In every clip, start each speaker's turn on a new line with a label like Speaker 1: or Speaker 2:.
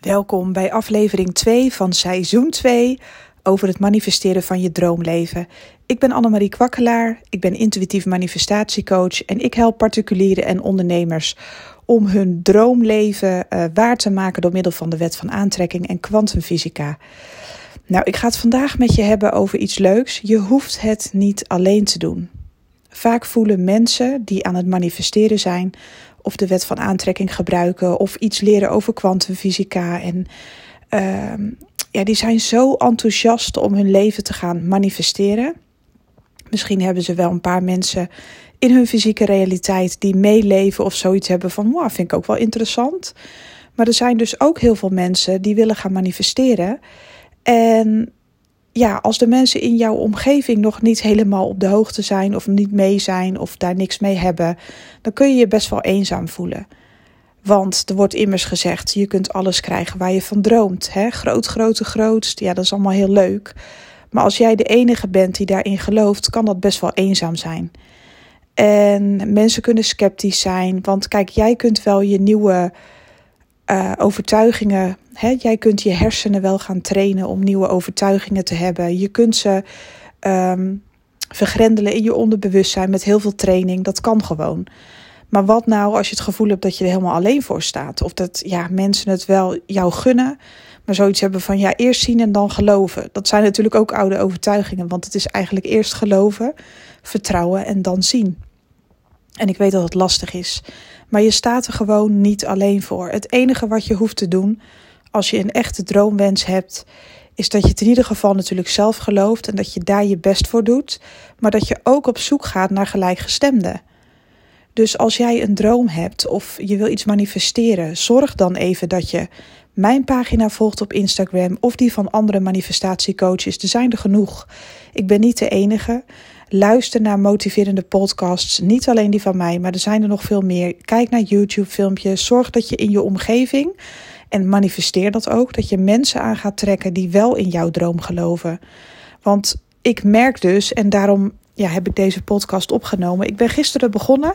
Speaker 1: Welkom bij aflevering 2 van seizoen 2 over het manifesteren van je droomleven. Ik ben Annemarie Kwakkelaar, ik ben intuïtief manifestatiecoach en ik help particulieren en ondernemers om hun droomleven uh, waar te maken door middel van de wet van aantrekking en kwantumfysica. Nou, ik ga het vandaag met je hebben over iets leuks. Je hoeft het niet alleen te doen. Vaak voelen mensen die aan het manifesteren zijn of de wet van aantrekking gebruiken of iets leren over kwantumfysica. En uh, ja, die zijn zo enthousiast om hun leven te gaan manifesteren. Misschien hebben ze wel een paar mensen in hun fysieke realiteit die meeleven of zoiets hebben van, wow, vind ik ook wel interessant. Maar er zijn dus ook heel veel mensen die willen gaan manifesteren. En ja, als de mensen in jouw omgeving nog niet helemaal op de hoogte zijn of niet mee zijn of daar niks mee hebben, dan kun je je best wel eenzaam voelen. Want er wordt immers gezegd, je kunt alles krijgen waar je van droomt. Hè? Groot, grote, grootst, ja, dat is allemaal heel leuk. Maar als jij de enige bent die daarin gelooft, kan dat best wel eenzaam zijn. En mensen kunnen sceptisch zijn, want kijk, jij kunt wel je nieuwe uh, overtuigingen. Jij kunt je hersenen wel gaan trainen om nieuwe overtuigingen te hebben. Je kunt ze um, vergrendelen in je onderbewustzijn met heel veel training. Dat kan gewoon. Maar wat nou als je het gevoel hebt dat je er helemaal alleen voor staat? Of dat ja, mensen het wel jou gunnen, maar zoiets hebben van ja, eerst zien en dan geloven. Dat zijn natuurlijk ook oude overtuigingen, want het is eigenlijk eerst geloven, vertrouwen en dan zien. En ik weet dat het lastig is. Maar je staat er gewoon niet alleen voor. Het enige wat je hoeft te doen als je een echte droomwens hebt, is dat je het in ieder geval natuurlijk zelf gelooft en dat je daar je best voor doet, maar dat je ook op zoek gaat naar gelijkgestemden. Dus als jij een droom hebt of je wil iets manifesteren, zorg dan even dat je mijn pagina volgt op Instagram of die van andere manifestatiecoaches. Er zijn er genoeg. Ik ben niet de enige. Luister naar motiverende podcasts. Niet alleen die van mij, maar er zijn er nog veel meer. Kijk naar YouTube-filmpjes. Zorg dat je in je omgeving, en manifesteer dat ook, dat je mensen aan gaat trekken die wel in jouw droom geloven. Want ik merk dus, en daarom ja, heb ik deze podcast opgenomen. Ik ben gisteren begonnen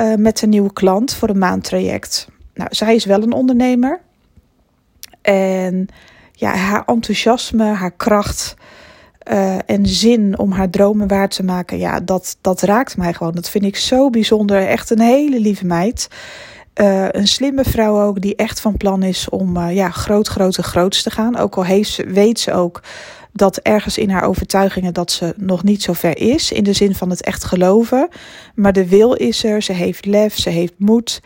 Speaker 1: uh, met een nieuwe klant voor een maandtraject. Nou, zij is wel een ondernemer. En ja, haar enthousiasme, haar kracht uh, en zin om haar dromen waar te maken, ja, dat, dat raakt mij gewoon. Dat vind ik zo bijzonder. Echt een hele lieve meid. Uh, een slimme vrouw ook, die echt van plan is om uh, ja, groot, grote, groots te gaan. Ook al heeft weet ze ook dat ergens in haar overtuigingen dat ze nog niet zo ver is. In de zin van het echt geloven. Maar de wil is er. Ze heeft lef, ze heeft moed.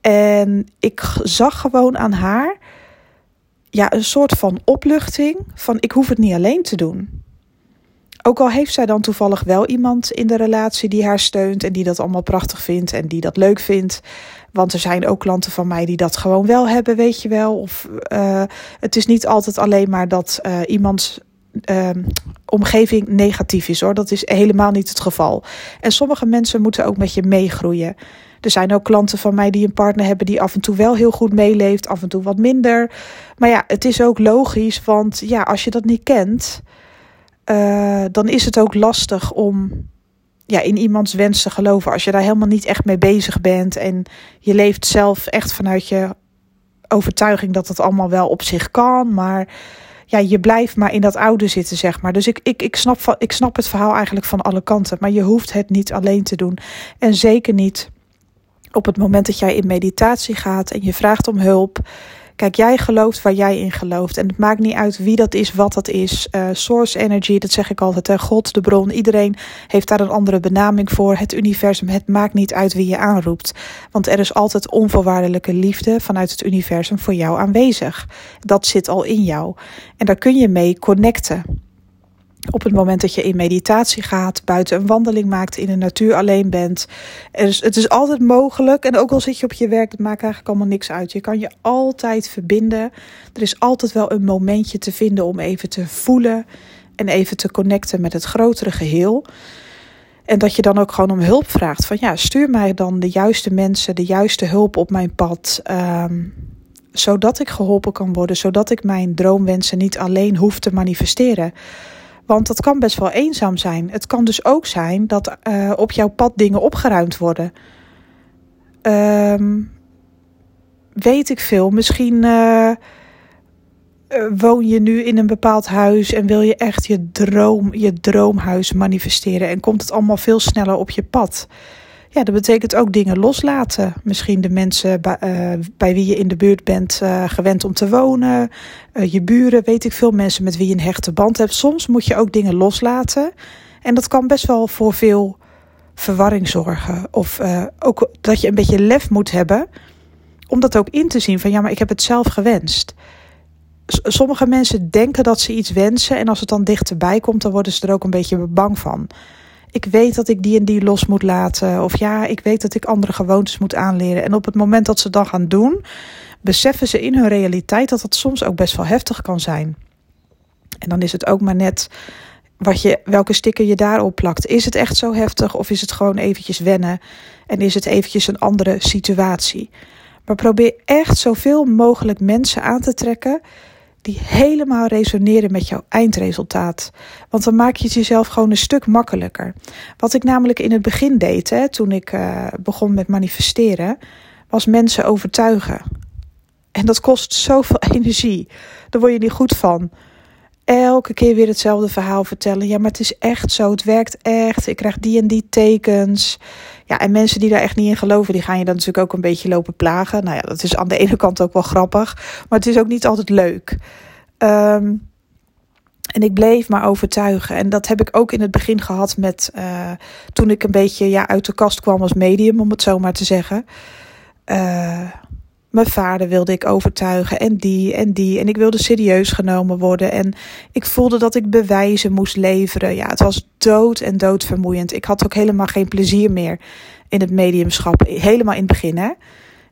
Speaker 1: En ik zag gewoon aan haar ja, een soort van opluchting van ik hoef het niet alleen te doen. Ook al heeft zij dan toevallig wel iemand in de relatie die haar steunt en die dat allemaal prachtig vindt en die dat leuk vindt. Want er zijn ook klanten van mij die dat gewoon wel hebben, weet je wel. Of uh, het is niet altijd alleen maar dat uh, iemands uh, omgeving negatief is hoor. Dat is helemaal niet het geval. En sommige mensen moeten ook met je meegroeien. Er zijn ook klanten van mij die een partner hebben die af en toe wel heel goed meeleeft, af en toe wat minder. Maar ja, het is ook logisch, want ja, als je dat niet kent, uh, dan is het ook lastig om ja, in iemands wens te geloven. Als je daar helemaal niet echt mee bezig bent en je leeft zelf echt vanuit je overtuiging dat het allemaal wel op zich kan, maar ja, je blijft maar in dat oude zitten, zeg maar. Dus ik, ik, ik, snap, ik snap het verhaal eigenlijk van alle kanten. Maar je hoeft het niet alleen te doen. En zeker niet op het moment dat jij in meditatie gaat en je vraagt om hulp. Kijk, jij gelooft waar jij in gelooft. En het maakt niet uit wie dat is, wat dat is. Uh, source energy, dat zeg ik altijd. God, de bron. Iedereen heeft daar een andere benaming voor. Het universum. Het maakt niet uit wie je aanroept. Want er is altijd onvoorwaardelijke liefde vanuit het universum voor jou aanwezig. Dat zit al in jou. En daar kun je mee connecten op het moment dat je in meditatie gaat, buiten een wandeling maakt, in de natuur alleen bent. is, het is altijd mogelijk. En ook al zit je op je werk, dat maakt eigenlijk allemaal niks uit. Je kan je altijd verbinden. Er is altijd wel een momentje te vinden om even te voelen en even te connecten met het grotere geheel. En dat je dan ook gewoon om hulp vraagt. Van ja, stuur mij dan de juiste mensen, de juiste hulp op mijn pad. Um, zodat ik geholpen kan worden, zodat ik mijn droomwensen niet alleen hoef te manifesteren. Want dat kan best wel eenzaam zijn. Het kan dus ook zijn dat uh, op jouw pad dingen opgeruimd worden. Um, weet ik veel. Misschien uh, eh, woon je nu in een bepaald huis en wil je echt je droom, je droomhuis manifesteren en komt het allemaal veel sneller op je pad? Ja, dat betekent ook dingen loslaten. Misschien de mensen bij, uh, bij wie je in de buurt bent uh, gewend om te wonen, uh, je buren, weet ik veel, mensen met wie je een hechte band hebt. Soms moet je ook dingen loslaten. En dat kan best wel voor veel verwarring zorgen. Of ook dat je een beetje lef moet hebben om dat ook in te zien van ja, maar ik heb het zelf gewenst sommige mensen denken dat ze iets wensen en als het dan dichterbij komt, dan worden ze er ook een beetje bang van. Ik weet dat ik die en die los moet laten. Of ja, ik weet dat ik andere gewoontes moet aanleren. En op het moment dat ze dat gaan doen, beseffen ze in hun realiteit dat dat soms ook best wel heftig kan zijn. En dan is het ook maar net wat je, welke sticker je daarop plakt. Is het echt zo heftig of is het gewoon eventjes wennen? En is het eventjes een andere situatie? Maar probeer echt zoveel mogelijk mensen aan te trekken die helemaal resoneren met jouw eindresultaat. Want dan maak je het jezelf gewoon een stuk makkelijker. Wat ik namelijk in het begin deed, hè, toen ik uh, begon met manifesteren, was mensen overtuigen. En dat kost zoveel energie. Daar word je niet goed van. Elke keer weer hetzelfde verhaal vertellen. Ja, maar het is echt zo. Het werkt echt. Ik krijg die en die tekens. Ja, en mensen die daar echt niet in geloven, die gaan je dan natuurlijk ook een beetje lopen plagen. Nou ja, dat is aan de ene kant ook wel grappig, maar het is ook niet altijd leuk. Um, en ik bleef maar overtuigen. En dat heb ik ook in het begin gehad met uh, toen ik een beetje ja, uit de kast kwam als medium, om het zo maar te zeggen. Uh, mijn vader wilde ik overtuigen en die en die. En ik wilde serieus genomen worden. En ik voelde dat ik bewijzen moest leveren. Ja, het was dood en dood vermoeiend. Ik had ook helemaal geen plezier meer in het mediumschap. Helemaal in het begin, hè.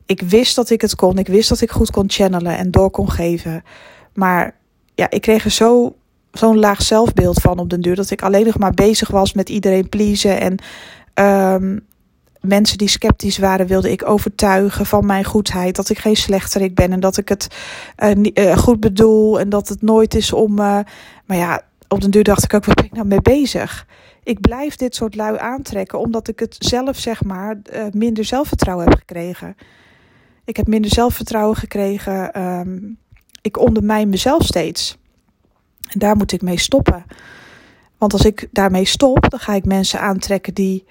Speaker 1: Ik wist dat ik het kon. Ik wist dat ik goed kon channelen en door kon geven. Maar ja, ik kreeg er zo, zo'n laag zelfbeeld van op den duur... dat ik alleen nog maar bezig was met iedereen pleasen en... Um, mensen die sceptisch waren, wilde ik overtuigen van mijn goedheid. Dat ik geen slechterik ben en dat ik het uh, goed bedoel en dat het nooit is om. Uh, maar ja, op den duur dacht ik ook, waar ben ik nou mee bezig? Ik blijf dit soort lui aantrekken omdat ik het zelf, zeg maar, minder zelfvertrouwen heb gekregen. Ik heb minder zelfvertrouwen gekregen. Um, ik ondermijn mezelf steeds. En daar moet ik mee stoppen. Want als ik daarmee stop, dan ga ik mensen aantrekken die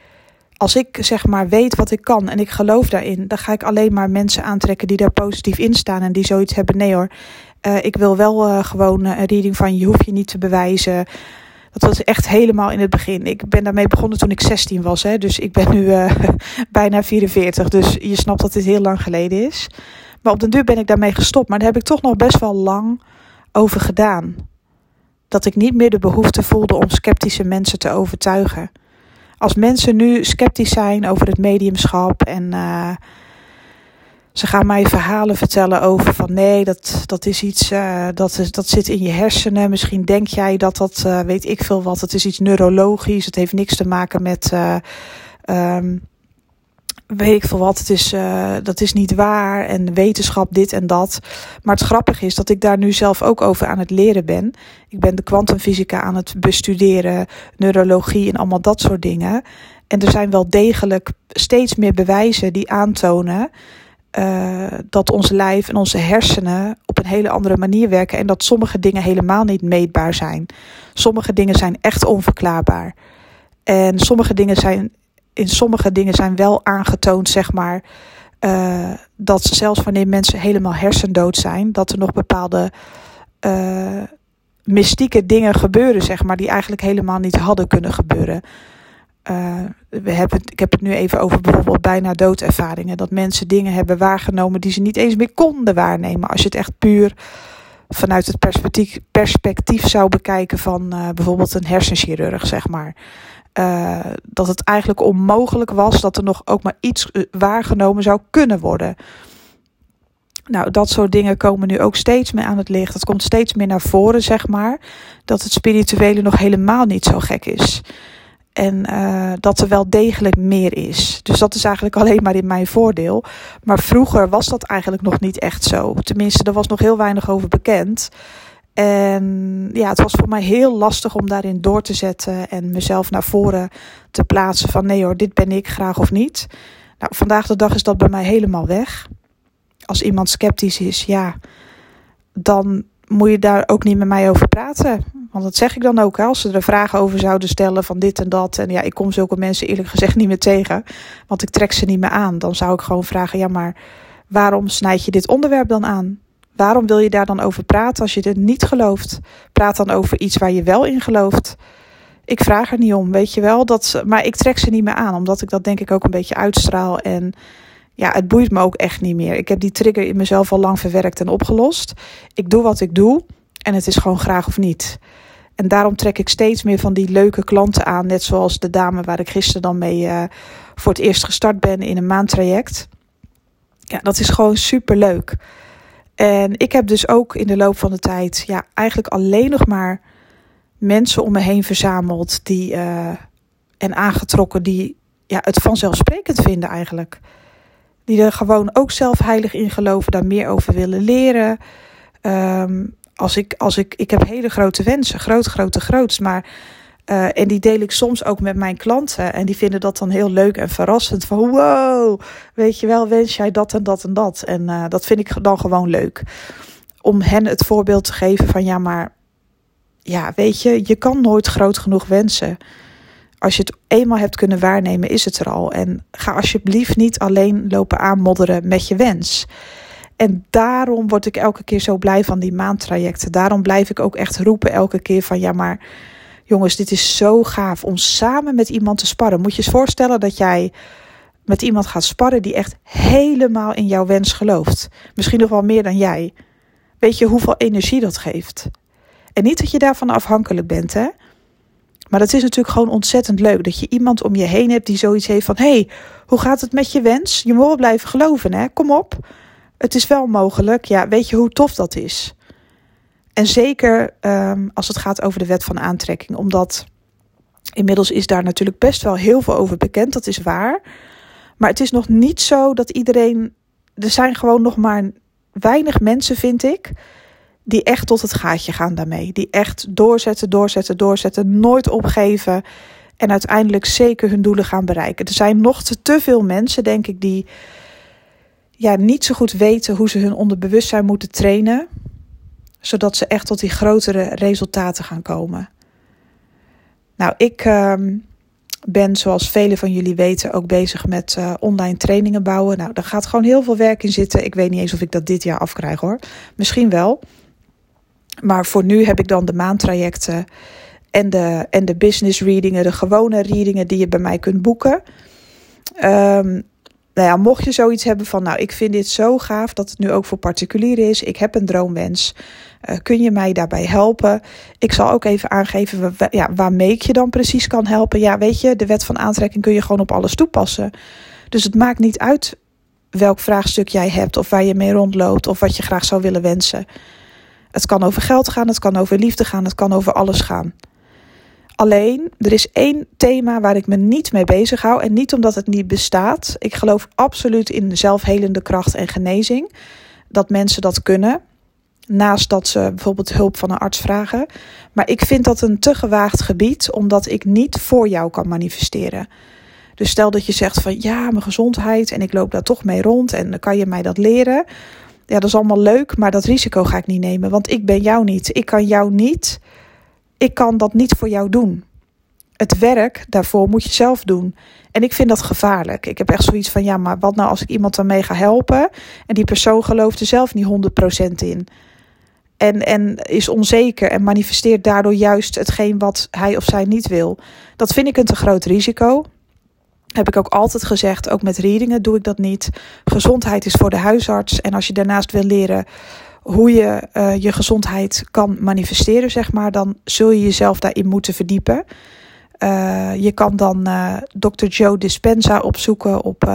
Speaker 1: als ik zeg maar weet wat ik kan en ik geloof daarin, dan ga ik alleen maar mensen aantrekken die daar positief in staan en die zoiets hebben. Nee hoor, uh, ik wil wel uh, gewoon een reading van je hoef je niet te bewijzen. Dat was echt helemaal in het begin. Ik ben daarmee begonnen toen ik 16 was, hè, dus ik ben nu bijna 44. Dus je snapt dat dit heel lang geleden is. Maar op den duur ben ik daarmee gestopt. Maar daar heb ik toch nog best wel lang over gedaan. Dat ik niet meer de behoefte voelde om sceptische mensen te overtuigen als mensen nu sceptisch zijn over het mediumschap en uh, ze gaan mij verhalen vertellen over van nee, dat, dat is iets, uh, dat, is, dat zit in je hersenen. Misschien denk jij dat dat, uh, weet ik veel wat, het is iets neurologisch. Het heeft niks te maken met um, weet ik veel wat, het is, uh, dat is niet waar en wetenschap dit en dat. Maar het grappige is dat ik daar nu zelf ook over aan het leren ben. Ik ben de kwantumfysica aan het bestuderen, neurologie en allemaal dat soort dingen. En er zijn wel degelijk steeds meer bewijzen die aantonen uh, dat ons lijf en onze hersenen op een hele andere manier werken en dat sommige dingen helemaal niet meetbaar zijn. Sommige dingen zijn echt onverklaarbaar. En sommige dingen zijn in sommige dingen zijn wel aangetoond, zeg maar, uh, dat zelfs wanneer mensen helemaal hersendood zijn, dat er nog bepaalde uh, mystieke dingen gebeuren, zeg maar, die eigenlijk helemaal niet hadden kunnen gebeuren. Uh, we hebben ik heb het nu even over bijvoorbeeld bijna doodervaringen. Dat mensen dingen hebben waargenomen die ze niet eens meer konden waarnemen. Als je het echt puur vanuit het perspectief, perspectief zou bekijken van uh, bijvoorbeeld een hersenchirurg, zeg maar. Uh, dat het eigenlijk onmogelijk was dat er nog ook maar iets eh, waargenomen zou kunnen worden. Nou, dat soort dingen komen nu ook steeds meer aan het licht. Dat komt steeds meer naar voren, zeg maar. Dat het spirituele nog helemaal niet zo gek is. En uh, dat er wel degelijk meer is. Dus dat is eigenlijk alleen maar in mijn voordeel. Maar vroeger was dat eigenlijk nog niet echt zo. Tenminste, er was nog heel weinig over bekend. En ja, het was voor mij heel lastig om daarin door te zetten en mezelf naar voren te plaatsen van nee hoor, dit ben ik graag of niet. Nou, vandaag de dag is dat bij mij helemaal weg. Als iemand sceptisch is, ja, dan moet je daar ook niet met mij over praten. Want dat zeg ik dan ook. Als ze er vragen over zouden stellen van dit en dat. En ja, ik kom zulke mensen eerlijk gezegd niet meer tegen. Want ik trek ze niet meer aan. Dan zou ik gewoon vragen: ja, maar waarom snijd je dit onderwerp dan aan? Waarom wil je daar dan over praten als je het niet gelooft? Praat dan over iets waar je wel in gelooft. Ik vraag er niet om, weet je wel. Dat, maar ik trek ze niet meer aan, omdat ik dat denk ik ook een beetje uitstraal. En ja, het boeit me ook echt niet meer. Ik heb die trigger in mezelf al lang verwerkt en opgelost. Ik doe wat ik doe en het is gewoon graag of niet. En daarom trek ik steeds meer van die leuke klanten aan. Net zoals de dame waar ik gisteren dan mee uh, voor het eerst gestart ben in een maandtraject. Ja, dat is gewoon super leuk. En ik heb dus ook in de loop van de tijd ja, eigenlijk alleen nog maar mensen om me heen verzameld die, uh, en aangetrokken die ja, het vanzelfsprekend vinden eigenlijk. Die er gewoon ook zelf heilig in geloven, daar meer over willen leren. Um, als ik, als ik, ik heb hele grote wensen, groot, grote, groots. Maar, uh, en die deel ik soms ook met mijn klanten. En die vinden dat dan heel leuk en verrassend. Van wow, weet je wel, wens jij dat en dat en dat. En uh, dat vind ik dan gewoon leuk. Om hen het voorbeeld te geven van ja, maar ja, weet je, je kan nooit groot genoeg wensen. Als je het eenmaal hebt kunnen waarnemen, is het er al. En ga alsjeblieft niet alleen lopen aanmodderen met je wens. En daarom word ik elke keer zo blij van die maandtrajecten. Daarom blijf ik ook echt roepen elke keer van ja, maar jongens, dit is zo gaaf om samen met iemand te sparren. Moet je eens voorstellen dat jij met iemand gaat sparren die echt helemaal in jouw wens gelooft. Misschien nog wel meer dan jij. Weet je hoeveel energie dat geeft? En niet dat je daarvan afhankelijk bent, hè? Maar het is natuurlijk gewoon ontzettend leuk dat je iemand om je heen hebt die zoiets heeft van: hey, hoe gaat het met je wens? Je moet blijven geloven, hè? Kom op. Het is wel mogelijk. Ja, weet je hoe tof dat is? En zeker um, als het gaat over de wet van aantrekking, omdat inmiddels is daar natuurlijk best wel heel veel over bekend, dat is waar. Maar het is nog niet zo dat iedereen. Er zijn gewoon nog maar weinig mensen, vind ik, die echt tot het gaatje gaan daarmee. Die echt doorzetten, doorzetten, doorzetten, nooit opgeven. En uiteindelijk zeker hun doelen gaan bereiken. Er zijn nog te, veel mensen, denk ik, die ja, niet zo goed weten hoe ze hun onderbewustzijn moeten trainen. Zodat ze echt tot die grotere resultaten gaan komen. Nou, ik uh, ben, zoals velen van jullie weten, ook bezig met uh, online trainingen bouwen. Nou, daar gaat gewoon heel veel werk in zitten. Ik weet niet eens of ik dat dit jaar afkrijg hoor. Misschien wel. Maar voor nu heb ik dan de maandtrajecten en de, en de business readingen, de gewone readingen die je bij mij kunt boeken. Um, nou ja, mocht je zoiets hebben van, nou, ik vind dit zo gaaf dat het nu ook voor particulieren is. Ik heb een droomwens. Uh, kun je mij daarbij helpen? Ik zal ook even aangeven ja, waarmee ik je dan precies kan helpen. Ja, weet je, de wet van aantrekking kun je gewoon op alles toepassen. Dus het maakt niet uit welk vraagstuk jij hebt of waar je mee rondloopt of wat je graag zou willen wensen. Het kan over geld gaan, het kan over liefde gaan, het kan over alles gaan. Alleen, er is één thema waar ik me niet mee bezig hou. En niet omdat het niet bestaat. Ik geloof absoluut in zelfhelende kracht en genezing. Dat mensen dat kunnen. Naast dat ze bijvoorbeeld hulp van een arts vragen. Maar ik vind dat een te gewaagd gebied, omdat ik niet voor jou kan manifesteren. Dus stel dat je zegt van ja, mijn gezondheid en ik loop daar toch mee rond en dan kan je mij dat leren. Ja, dat is allemaal leuk, maar dat risico ga ik niet nemen, want ik ben jou niet. Ik kan jou niet ik kan dat niet voor jou doen. Het werk daarvoor moet je zelf doen. En ik vind dat gevaarlijk. Ik heb echt zoiets van: ja, maar wat nou als ik iemand daarmee ga helpen en die persoon gelooft er zelf niet 100% in? En, en is onzeker en manifesteert daardoor juist hetgeen wat hij of zij niet wil. Dat vind ik een te groot risico. Heb ik ook altijd gezegd, ook met readingen doe ik dat niet. Gezondheid is voor de huisarts. En als je daarnaast wil leren hoe je uh, je gezondheid kan manifesteren, zeg maar, dan zul je jezelf daarin moeten verdiepen. Uh, je kan dan uh, Dr. Joe Dispenza opzoeken op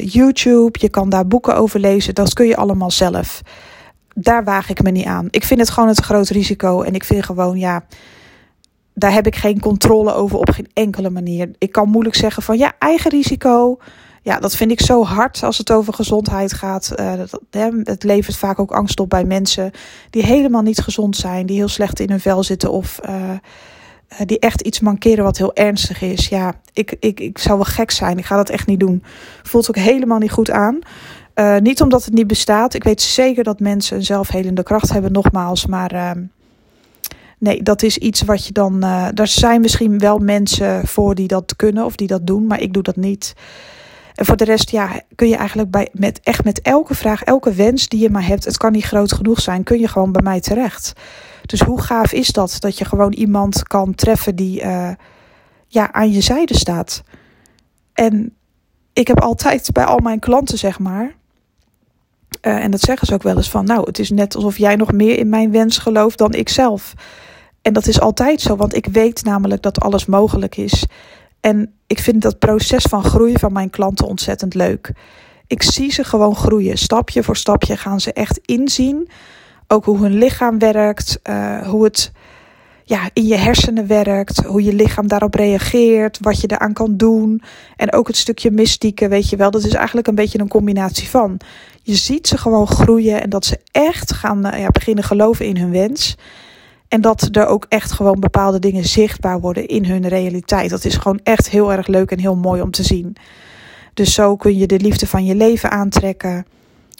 Speaker 1: YouTube. Je kan daar boeken over lezen. Dat kun je allemaal zelf. Daar waag ik me niet aan. Ik vind het gewoon een groot risico. En ik vind gewoon, ja, daar heb ik geen controle over op geen enkele manier. Ik kan moeilijk zeggen van ja, eigen risico ja, dat vind ik zo hard als het over gezondheid gaat. Dat, hè, het levert vaak ook angst op bij mensen die helemaal niet gezond zijn, die heel slecht in hun vel zitten of uh, die echt iets mankeren wat heel ernstig is. Ja, ik, ik, ik zou wel gek zijn. Ik ga dat echt niet doen. Voelt ook helemaal niet goed aan. Niet omdat het niet bestaat. Ik weet zeker dat mensen een zelfhelende kracht hebben, nogmaals. Maar uh, nee, dat is iets wat je dan. Uh, er zijn misschien wel mensen voor die dat kunnen of die dat doen, maar ik doe dat niet. En voor de rest, ja, kun je eigenlijk bij, met, echt met elke vraag, elke wens die je maar hebt, het kan niet groot genoeg zijn, kun je gewoon bij mij terecht. Dus hoe gaaf is dat? Dat je gewoon iemand kan treffen die uh, ja, aan je zijde staat. En ik heb altijd bij al mijn klanten, zeg maar. Uh, en dat zeggen ze ook wel eens van, nou, het is net alsof jij nog meer in mijn wens gelooft dan ik zelf. En dat is altijd zo, want ik weet namelijk dat alles mogelijk is. En ik vind dat proces van groei van mijn klanten ontzettend leuk. Ik zie ze gewoon groeien. Stapje voor stapje gaan ze echt inzien. Ook hoe hun lichaam werkt, uh, hoe het ja, in je hersenen werkt, hoe je lichaam daarop reageert, wat je eraan kan doen. En ook het stukje mystieke, weet je wel. Dat is eigenlijk een beetje een combinatie van. Je ziet ze gewoon groeien en dat ze echt gaan uh, ja, beginnen geloven in hun wens. En dat er ook echt gewoon bepaalde dingen zichtbaar worden in hun realiteit. Dat is gewoon echt heel erg leuk en heel mooi om te zien. Dus zo kun je de liefde van je leven aantrekken.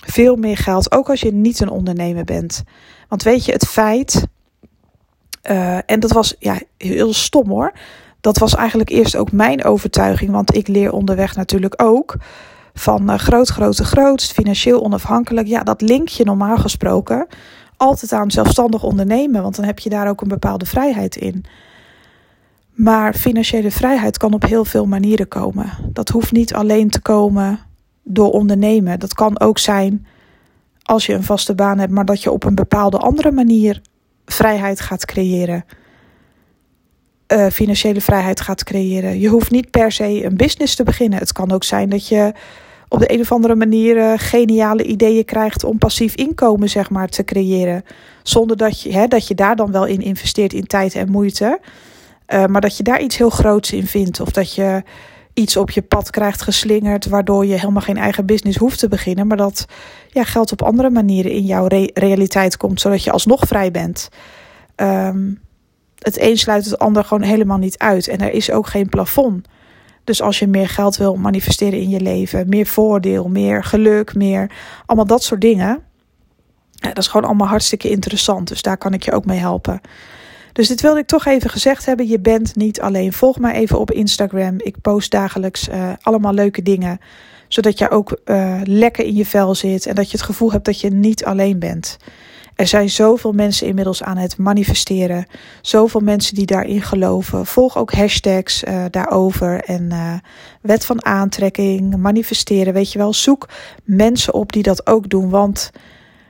Speaker 1: Veel meer geld, ook als je niet een ondernemer bent. Want weet je, het feit. Uh, en dat was ja, heel stom hoor. Dat was eigenlijk eerst ook mijn overtuiging. Want ik leer onderweg natuurlijk ook. Van uh, groot, grote, grootst, financieel onafhankelijk. Ja, dat link je normaal gesproken altijd aan zelfstandig ondernemen, want dan heb je daar ook een bepaalde vrijheid in. Maar financiële vrijheid kan op heel veel manieren komen. Dat hoeft niet alleen te komen door ondernemen. Dat kan ook zijn als je een vaste baan hebt, maar dat je op een bepaalde andere manier vrijheid gaat creëren. Uh, financiële vrijheid gaat creëren. Je hoeft niet per se een business te beginnen. Het kan ook zijn dat je op de een of andere manier uh, geniale ideeën krijgt om passief inkomen zeg maar, te creëren. Zonder dat je, hè, dat je daar dan wel in investeert in tijd en moeite. Uh, maar dat je daar iets heel groots in vindt. Of dat je iets op je pad krijgt geslingerd. Waardoor je helemaal geen eigen business hoeft te beginnen. Maar dat ja, geld op andere manieren in jouw re realiteit komt. Zodat je alsnog vrij bent. Um, het een sluit het ander gewoon helemaal niet uit. En er is ook geen plafond. Dus als je meer geld wil manifesteren in je leven, meer voordeel, meer geluk, meer allemaal dat soort dingen. Dat is gewoon allemaal hartstikke interessant. Dus daar kan ik je ook mee helpen. Dus dit wilde ik toch even gezegd hebben. Je bent niet alleen. Volg mij even op Instagram. Ik post dagelijks uh, allemaal leuke dingen. Zodat je ook uh, lekker in je vel zit. En dat je het gevoel hebt dat je niet alleen bent. Er zijn zoveel mensen inmiddels aan het manifesteren. Zoveel mensen die daarin geloven. Volg ook hashtags uh, daarover. En uh, wet van aantrekking, manifesteren. Weet je wel, zoek mensen op die dat ook doen. Want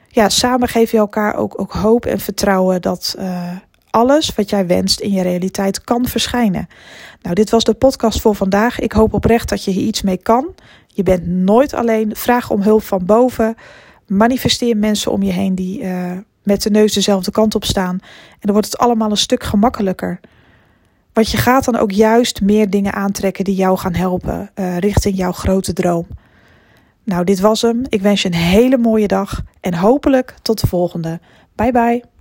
Speaker 1: ja, samen geef je elkaar ook, ook hoop en vertrouwen dat uh, alles wat jij wenst in je realiteit kan verschijnen. Nou, dit was de podcast voor vandaag. Ik hoop oprecht dat je hier iets mee kan. Je bent nooit alleen. Vraag om hulp van boven manifesteer mensen om je heen die uh, met de neus dezelfde kant op staan. En dan wordt het allemaal een stuk gemakkelijker. Want je gaat dan ook juist meer dingen aantrekken die jou gaan helpen uh, richting jouw grote droom. Nou, dit was hem. Ik wens je een hele mooie dag en hopelijk tot de volgende. Bye bye.